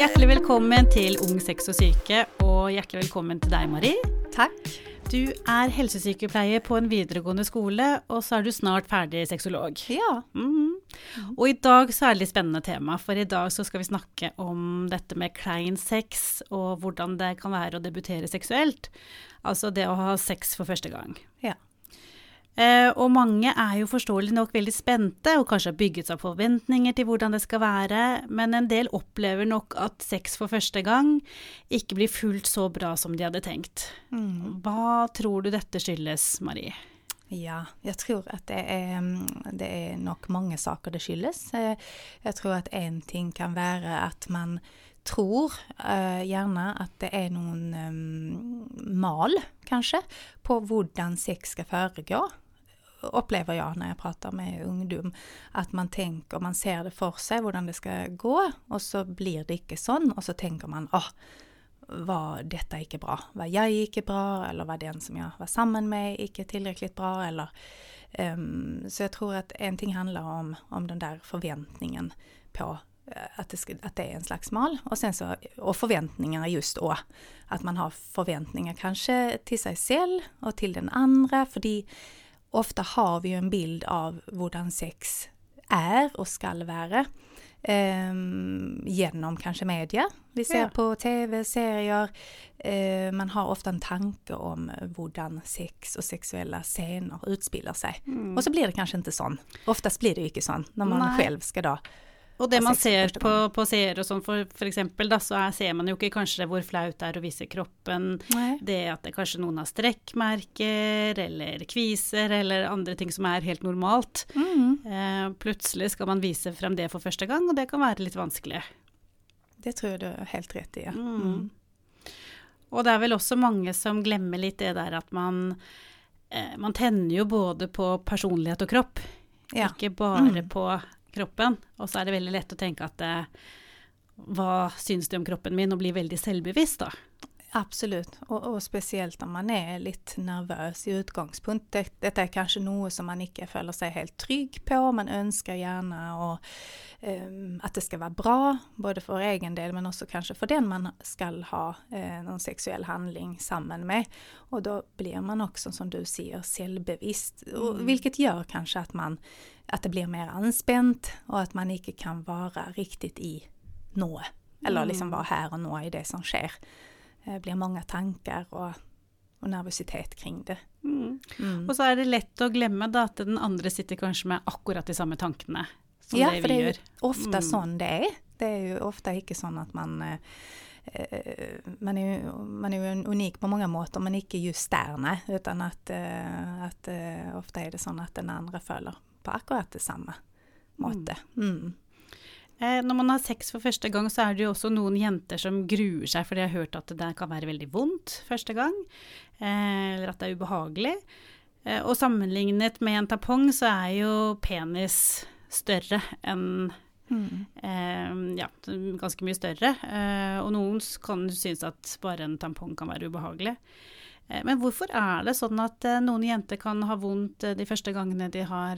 Hjertelig velkommen til Ung sex og syke, og hjertelig velkommen til deg, Marie. Takk. Du er helsesykepleier på en videregående skole, og så er du snart ferdig sexolog. Ja. Mhm. Og i dag så er det litt spennende tema, for i dag så skal vi snakke om dette med klein sex, og hvordan det kan være å debutere seksuelt. Altså det å ha sex for første gang. Ja. Eh, og mange er jo forståelig nok veldig spente, og kanskje har bygget seg forventninger til hvordan det skal være, men en del opplever nok at sex for første gang ikke blir fullt så bra som de hadde tenkt. Mm. Hva tror du dette skyldes, Marie? Ja, jeg tror at det er, mm, det er nok mange saker det skyldes. Eh, Jeg tror at en ting kan være at man tror eh, gärna att det är någon eh, mal, kanske, på hur sex ska föregå, upplever jag när jag pratar med ungdom, att man tänker, man ser det för sig, hur det ska gå, och så blir det icke sån och så tänker man åh, var detta icke bra? Var jag icke bra, eller var den som jag var samman med icke tillräckligt bra, eller um, Så jag tror att en ting handlar om, om den där förväntningen på eh, at det, skal, at det er en slags mal, og, sen så, og forventninger just òg. At man har forventninger kanskje til seg selv og til den andre, fordi ofte har vi jo en bild av hvordan sex er og skal være. ehm, gjennom kanskje media. Vi ser Ja. på TV-serier. Eh, man har ofte en tanke om hvordan sex og seksuelle scener utspiller seg. Og så blir det kanskje ikke sånn. Oftest blir det jo ikke sånn når man Nei. selv skal da Og det man ser på, på seere og sånn, for, for eksempel, da, så er, ser man jo ikke kanskje hvor flaut det er å vise kroppen. Nei. Det at det kanskje noen har strekkmerker, eller kviser, eller andre ting som er helt normalt. Mm, Eh, plutselig skal man vise frem det for første gang, og det kan være litt vanskelig. det tror jeg du har helt rett i. Ja. Mm. Mm. Og det er vel også mange som glemmer litt det der at man eh, Man tenner jo både på personlighet og kropp, Ja. ikke bare Mm. på kroppen. Og så er det veldig lett å tenke at eh, hva syns de om kroppen min, og bli veldig selvbevisst, da. Absolutt, og, og spesielt om man er litt nervøs i utgangspunkt. Det, dette er kanskje noe som man ikke føler seg helt trygg på. Man ønsker gjerne å, ehm, at det skal være bra, både for egen del, men også kanskje for den man skal ha eh, noen seksuell handling sammen med. Og da blir man også, som du sier, selvbevisst, og, Mm. hvilket gjør kanskje at, man, at det blir mer anspent, og at man ikke kan være riktig i nå. Eller liksom Mm. være her og nå i det som skjer. Det blir mange tanker og, og nervøsitet kring det. Mm. Mm. Og så er det lett å glemme da at den andre sitter kanskje med akkurat de samme tankene som ja, det vi det jo ofte Mm. sånn det er. Det er jo ofte ikke sånn at man eh, eh, man, jo, man jo unik på mange måter, men ikke just der, nei. Utan at, eh, at eh, ofte er det sånn at den andre føler på akkurat det samme måte. Mm. Eh, når man har sex for første gang, så er det jo også noen jenter som gruer seg, for de har hørt at det kan være veldig vondt første gang, eh, eller at det er ubehagelig. Eh, og sammenlignet med en tampong, så er jo penis større enn Mm. eh, Ja, ganske mye større. Eh, og noen kan synes at bare en tampong kan være ubehagelig. Eh, men hvorfor er det sånn at noen jenter kan ha vondt de første gangene de har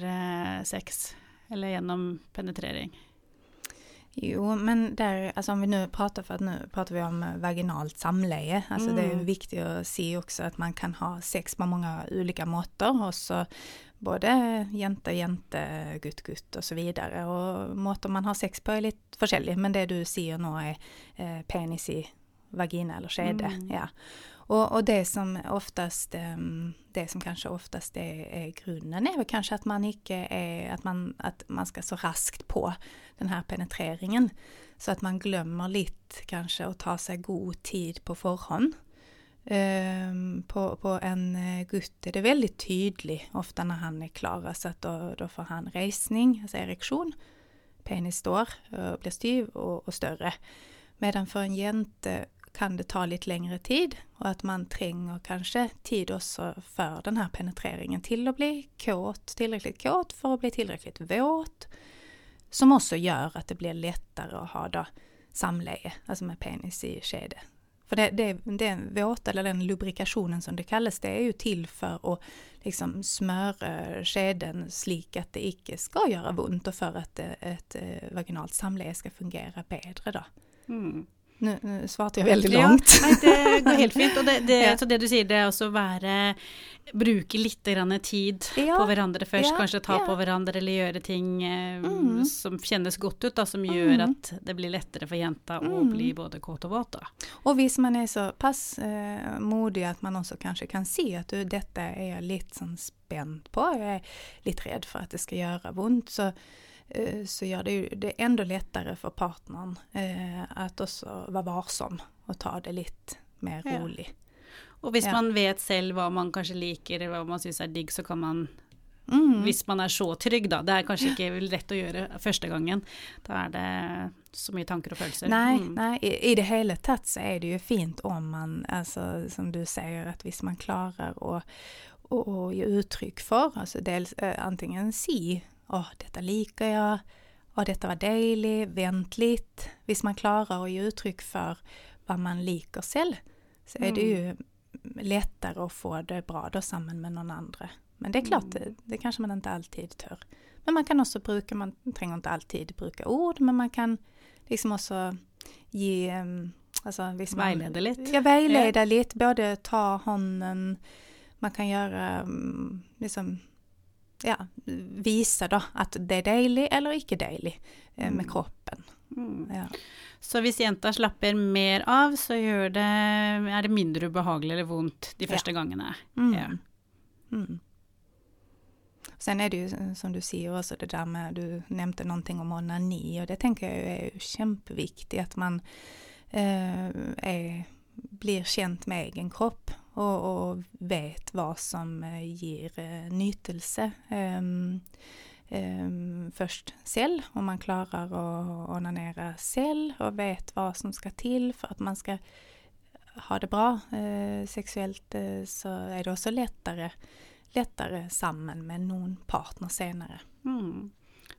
sex, eller gjennom penetrering? Jo, men där, alltså om vi nu pratar, för att nu pratar vi om eh, vaginalt samleie, alltså det är Mm. viktigt att se också att man kan ha sex på många olika måter, och så både jente, jente, gutt, gutt och så vidare. Och måter man har sex på är lite forskjellig, men det du sier nå er eh, penis i vagina eller skjede. Mm. Ja. Och, och det som oftast, ehm, det som kanske oftast är, är grunden är väl kanske att man inte är, att man, att man ska så raskt på den här penetreringen. Så att man glömmer lite kanske att ta sig god tid på förhand. Ehm, på, på en gutte, gutt är det väldigt tydligt ofta när han är klar, så att då, då får han resning, alltså erektion. Penis står och blir styv och, och större. Medan för en jente kan det ta lite längre tid och att man tränger kanske tid också för den här penetreringen till att bli kåt, tillräckligt kåt för att bli tillräckligt våt. Som också gör att det blir lättare att ha då samleje, alltså med penis i skede. För det, det, den våta, eller den lubrikationen som det kallas, det är ju till för att liksom smöra skeden slik att det icke ska göra ont och för att ett eh, vaginalt samleje ska fungera bättre då. Mm. Nu, nu svarte jeg veldig langt. Ja, nei, det går helt fint. Og det, det, Ja. så det du sier, det er også å være Bruke litt tid Ja, på hverandre først. ja, kanskje ta på hverandre eller gjøre ting eh, Mm. som kjennes godt ut, da, som gjør Mm. at det blir lettere for jenta å Mm. bli både kåt og våt. Da. Og hvis man er såpass eh, modig at man også kanskje kan si at du, dette er jeg litt sånn spent på, jeg er litt redd for at det skal gjøre vondt, så, så gjør det jo det enda lettere for partneren eh, at også være varsom og ta det litt mer Ja. rolig. Og hvis Ja. man vet selv hva man kanskje liker, eller hva man syns er digg, så kan man Mm. Hvis man er så trygg, da. Det er kanskje ikke lett å gjøre første gangen. Da er det så mye tanker og følelser. Nei, Mm. nei i, i det hele tatt så er det jo fint om man, altså som du sier, at hvis man klarer å, å, å gi uttrykk for, altså dels eh, antingen si 'Å, dette liker jeg', 'Å, dette var deilig', 'Vent litt'. Hvis man klarer å gi uttrykk for hva man liker selv, så er det jo lettere å få det bra da sammen med noen andre. Men det er klart, det, det kanskje man ikke alltid tør. Men man kan også bruke, man trenger ikke alltid bruke ord, men man kan liksom også gi um, altså hvis man, Veilede litt. Ja, veilede litt. Både ta hånden Man kan gjøre um, liksom Ja, vise da at det er deilig eller ikke deilig eh, med Mm. kroppen. Mm. Ja. Så hvis jenta slapper mer av, så det, er det mindre ubehagelig eller vondt de Ja. første gangene. Mm. Ja. Mm. Sen är det ju eh, som du säger också det där med, du nämnde någonting om onani och det tänker jag är ju kämpeviktigt att man eh, är, blir känd med egen kropp och, och vet vad som eh, ger eh, nytelse. Ehm, först selv, om man klarar att onanera selv och vet vad som ska till för att man ska ha det bra eh, sexuellt eh, så är det också lättare, lättare sammen med noen partner senere. Mm.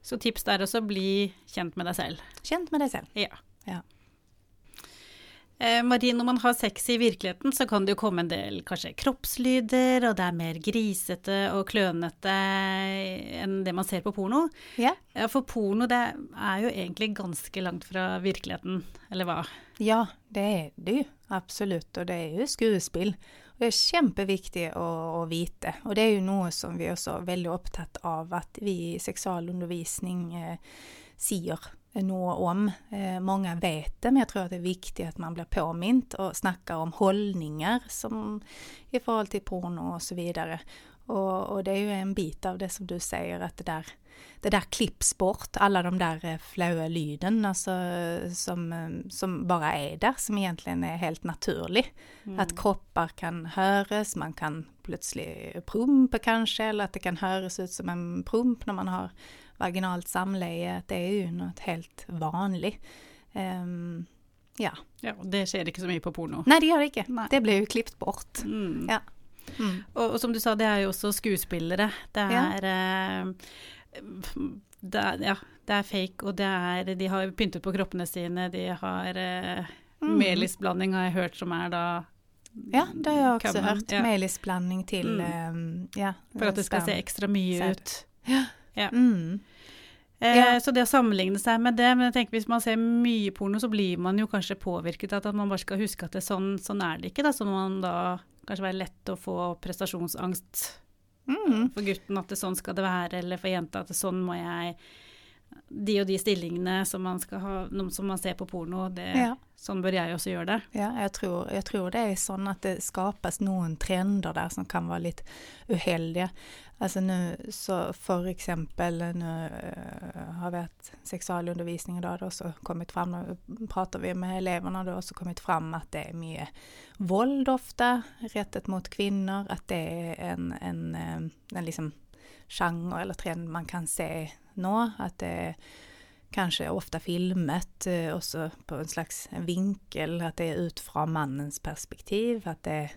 Så tips der også, bli kjent med deg selv. Kjent med deg selv. Ja. Ja. Eh, Marie, når man har sex i virkeligheten, så kan det jo komme en del kanskje kroppslyder, og det er mer grisete og klønete enn det man ser på porno. Ja. Ja, for porno det er jo egentlig ganske langt fra virkeligheten, eller hva? Ja, det er det jo. Absolutt. Og det er jo skuespill. Og det er kjempeviktig å, å vite. Og det er jo noe som vi også er veldig opptatt av at vi i seksualundervisning eh, sier noe om. Eh, mange vet det, men jeg tror at det er viktig at man blir påminnet og snakker om holdninger som, i forhold til porno og så videre. Og, og det er jo en bit av det som du sier, at det der, det der klipps bort. Alle de der eh, flaue lydene altså, som, eh, som bare er der, som egentlig er helt naturlig. At kropper kan høres, man kan plutselig prompe kanskje, eller at det kan høres ut som en promp når man har vaginalt samleie. At det er jo noe helt vanlig. Ehm, ja. Ja, det skjer ikke så mye på porno. Nei, det gjør det ikke. Nei. Det ble jo klippet bort. Mm. Ja. Mm. Og, og som du sa, det er jo også skuespillere. Det Ja. er, eh, det er Ja, det er fake, og det er De har pyntet på kroppene sine, de har eh, Mm. Har jeg hørt som er da Ja, det har jeg også Kømmen, hørt. ja. Melisblanding til Mm. ehm, ja, For at det skal se sperm. mye Sæd. ut. Ja. Mm. Eh, Ja. Så det å sammenligne seg med det, men jeg tenker hvis man ser mye porno, så blir man jo kanskje påvirket av at man bare skal huske at det, sånn, sånn er det ikke. Da. Så må man da kanskje være lett å få prestasjonsangst Mm. for gutten at det sånn skal det være, eller for jenta at det sånn må jeg De og de stillingene som man skal ha, som man ser på porno, det, Ja. sånn bør jeg også gjøre det. Ja, jeg tror, jeg tror det er sånn at det skapes noen trender der som kan være litt uheldige. Alltså nu så för exempel, nu eh, har vi haft sexualundervisning idag då, så kommit fram, och pratar vi med eleverna då, så kommit fram att det är mer våld ofta, rättet mot kvinnor, att det är en, en, eh, en liksom genre eller trend man kan se nå, att det är kanske ofta filmet eh, och så på en slags vinkel, att det är ut mannens perspektiv, att det är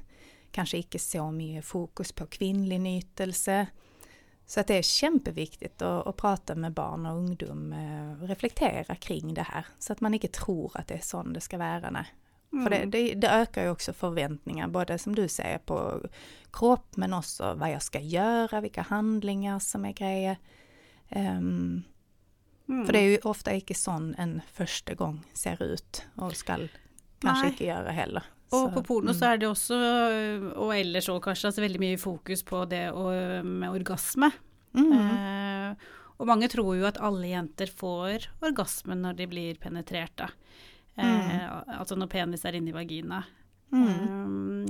kanskje ikke så mye fokus på kvinnelig nytelse. Så at det er kjempeviktig å, å prate med barn og ungdom eh, og reflektere kring det her, så at man ikke tror at det er sånn det skal være. Nei. For det, det, det øker jo også forventninger, både som du sier på kropp, men også hva jeg skal gjøre, hvilke handlinger som er greie. Ehm, Mm. For det er jo ofte ikke sånn en første gang ser ut, og skal kanskje Nei. ikke gjøre heller. Og Så, på porno mm. så er det også, og ellers òg kanskje, altså veldig mye fokus på det å, med orgasme. Mhm. Eh, og mange tror jo at alle jenter får orgasme når de blir penetrert, da. Eh, Altså når penis er inni vagina. Mm.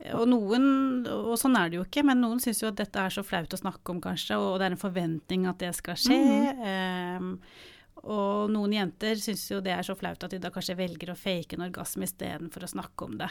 Eh, og noen, og sånn er det jo ikke, men noen syns jo at dette er så flaut å snakke om, kanskje, og det er en forventning at det skal skje. Eh, og noen jenter syns jo det er så flaut at de da kanskje velger å fake en orgasme istedenfor å snakke om det.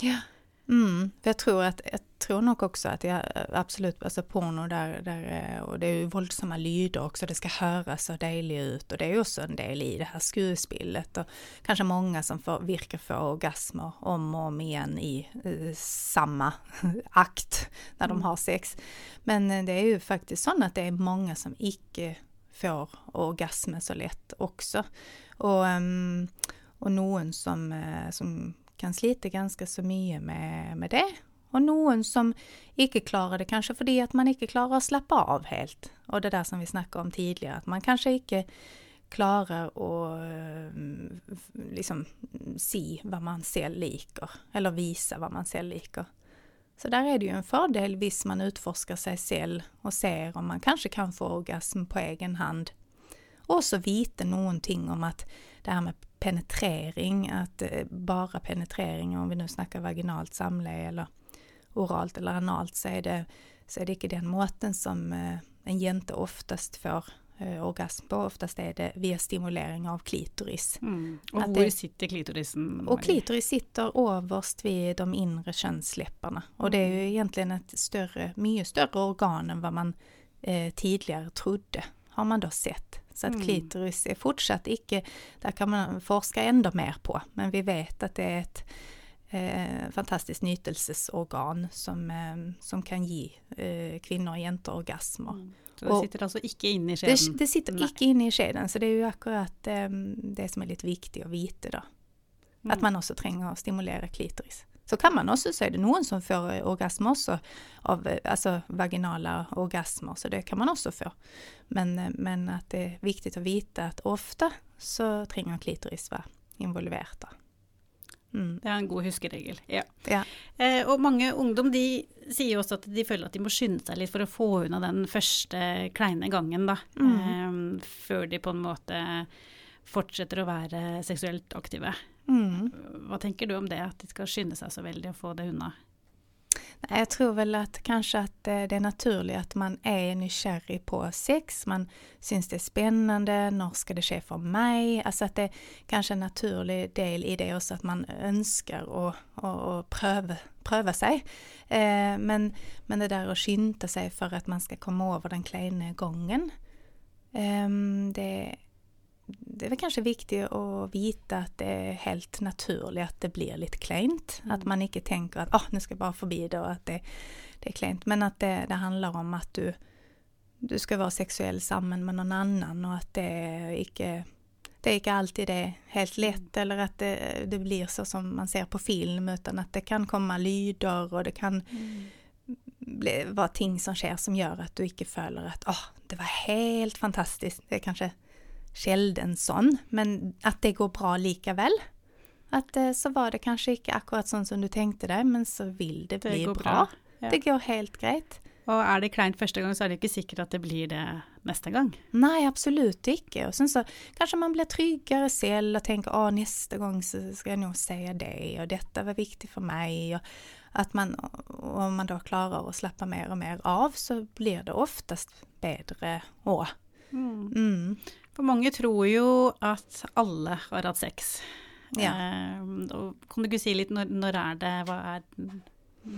Ja. Mm, för jag tror, att, jag tror nog också att jag absolut, alltså porno där, där, och det är ju våldsamma lyder också, det ska höras så dejligt ut och det är ju också en del i det här skuespillet och kanske många som får, virkar få orgasmer om och om igen i eh, samma akt när de Mm. har sex. Men eh, det är ju faktiskt så att det är många som icke får orgasmer så lätt också. Och, ehm, och någon som, eh, som kan slite ganska så mye med, med det. Och någon som inte klarar det, kanske för det att man inte klarar att slappa av helt. Och det där som vi snackade om tidigare, att man kanske inte klarar att ehm, liksom se vad man selv liker, eller visa vad man selv liker. Så där är det ju en fördel visst man utforskar sig själv och ser om man kanske kan få orgasm på egen hand. Och så vite någonting om att det här med penetrering, att eh, bara penetrering, om vi nu snackar vaginalt samle eller oralt eller analt, så är det, så är det inte den måten som eh, en jänta oftast får orgasm på. Oftest er det via stimulering av klitoris. Og At hvor det- sitter klitorisen? Och klitoris sitter överst vid de inre könsläpparna. Och det är ju egentligen ett större, mycket större organ än vad man eh, tidigare trodde, har man då sett. Så att Mm. klitoris är fortsatt icke, där kan man forska ändå mer på, men vi vet att det är ett eh, fantastiskt nytelsesorgan som, eh, som kan ge eh, kvinnor og jenter orgasmer. Mm. Det Og- sitter altså ikke inni Det, skjeden? det sitter Nei. ikke inne i skjeden, så det er jo akkurat eh, det som er litt viktig å vite da. At Mm. man også trenger å stimulere klitoris. Så kan man også, så er det noen som får orgasmer også, av, eh, altså vaginale orgasmer, så det kan man også få. Men, eh, men at det er viktig å vite at ofte så trenger klitoris være involvert da. Mm. Det er en god huskeregel. Ja. Ja. Eh, og mange ungdom de sier også at de føler at de må skynde seg litt for å få unna den første kleine gangen, da. Mm. Eh, før de på en måte fortsetter å være seksuelt aktive. Mm. Hva tenker du om det, at de skal skynde seg så veldig å få det unna? Jag tror väl att kanske att eh, det är naturligt att man är nyfiken på sex, man syns det är spännande, när ska det ske för mig? Alltså att det är kanske en naturlig del i det också att man önskar och, och, och pröva, pröva sig. Eh, men, men det där att skynda sig för att man ska komma över den kleine gången, eh, det, det är väl kanske viktigt att veta att det är helt naturligt att det blir lite kleint. Mm. Att man inte tänker att oh, nu ska jag bara förbi det och att det, det är kleint. Men att det, det handlar om att du, du ska vara sexuell samman med någon annan och att det är inte det är inte alltid det helt lätt eller att det, det blir så som man ser på film utan att det kan komma lyder och det kan bli, vara ting som sker som gör att du inte följer att åh, det var helt fantastiskt. Det är kanske sjelden sånn, men att det går bra likevel. Att eh, så var det kanske inte akkurat sånn som du tänkte deg, men så vill det, Det bli går bra. bra. Ja. Det går helt greit. Og er det kleint første gang, så er det ikke sikkert at det blir det neste gang. Nej, absolut inte. Och sen så kanske man blir tryggare själv och tänker att nästa gång så ska jag nog säga det och detta var viktigt för mig. Och att man, och om man då klarar att slappa mer och mer av så blir det oftast bättre. Å. Mm. For mange tror jo at alle har hatt sex. Ja. Eh, kan du ikke si litt når, når er det, hva er den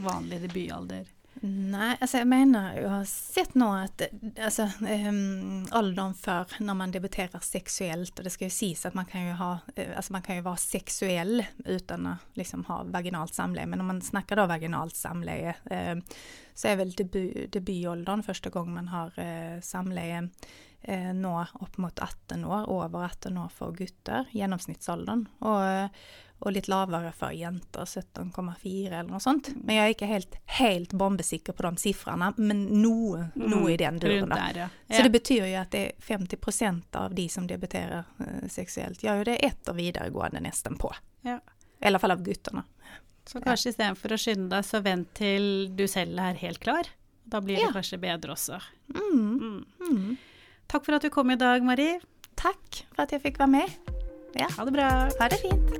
vanlige debutalder? Nej, alltså jag menar, jag har sett några att alltså, um, åldern för när man debuterar sexuellt, och det ska ju sägas att man kan ju, ha, eh, alltså man kan ju vara sexuell utan att liksom ha vaginalt samleje, men om man snackar då vaginalt samleje eh, så är väl debu, debutåldern första gången man har eh, samleje eh, nå upp mot 18 år, över 18 år för gutter, genomsnittsåldern. Och, eh, och lite lavare för jenter, 17,4 eller något sånt. Men jag är inte helt, helt bombesikker på de siffrorna, men noe, noe i den duren. Der, ja. Så det betyder ju att det är 50% av de som debuterar eh, sexuellt gör ju det ett år videregående nästan på. Ja. I alla fall av gutterna. Så kanskje istedenfor å skynde deg, så vent til du selv er helt klar. Da blir det Ja. kanskje bedre også. Mm. Mm. Mm. Takk for at du kom i dag, Marie. Tack för att jag fick vara med. Ja, Ha det bra. ha det fint.